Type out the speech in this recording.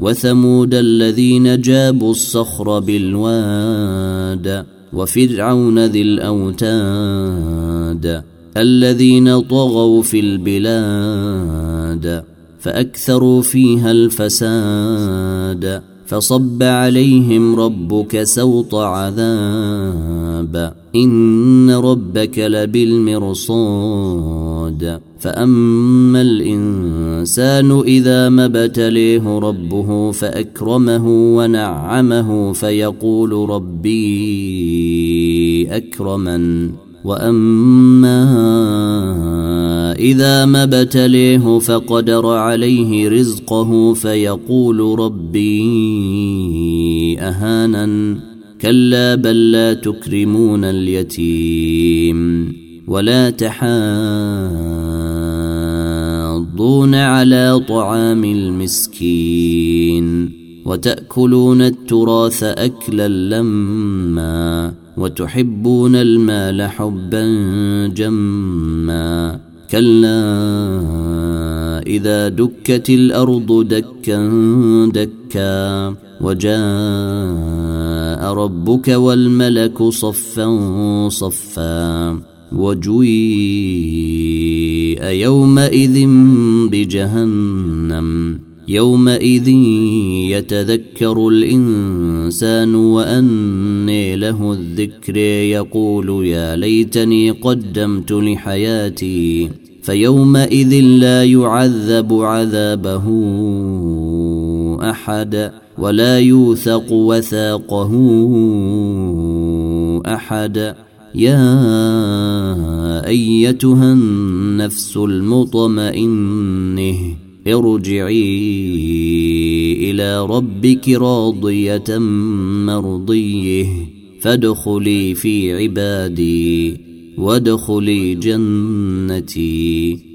وثمود الذين جابوا الصخر بالواد وفرعون ذي الأوتاد الذين طغوا في البلاد فأكثروا فيها الفساد فصب عليهم ربك سوط عذاب. إن ربك لبالمرصاد. فأما الإنسان إذا ما ابتليه ربه فأكرمه ونعمه فيقول ربي أكرمن. وأما اذا ما ابتليه فقدر عليه رزقه فيقول ربي اهانا كلا بل لا تكرمون اليتيم ولا تحاضون على طعام المسكين وتأكلون التراث أكلا لما وتحبون المال حبا جما كلا إذا دكت الأرض دكا دكا وجاء ربك والملك صفا صفا وجويء يومئذ بجهنم يومئذ يتذكر الإنسان وأني له الذكر يقول يا ليتني قدمت لحياتي فيومئذ لا يعذب عذابه أحد ولا يوثق وثاقه أحد يا أيتها النفس المطمئنة ارجعي إلى ربك راضية مرضية. فادخلي في عبادي وادخلي جنتي.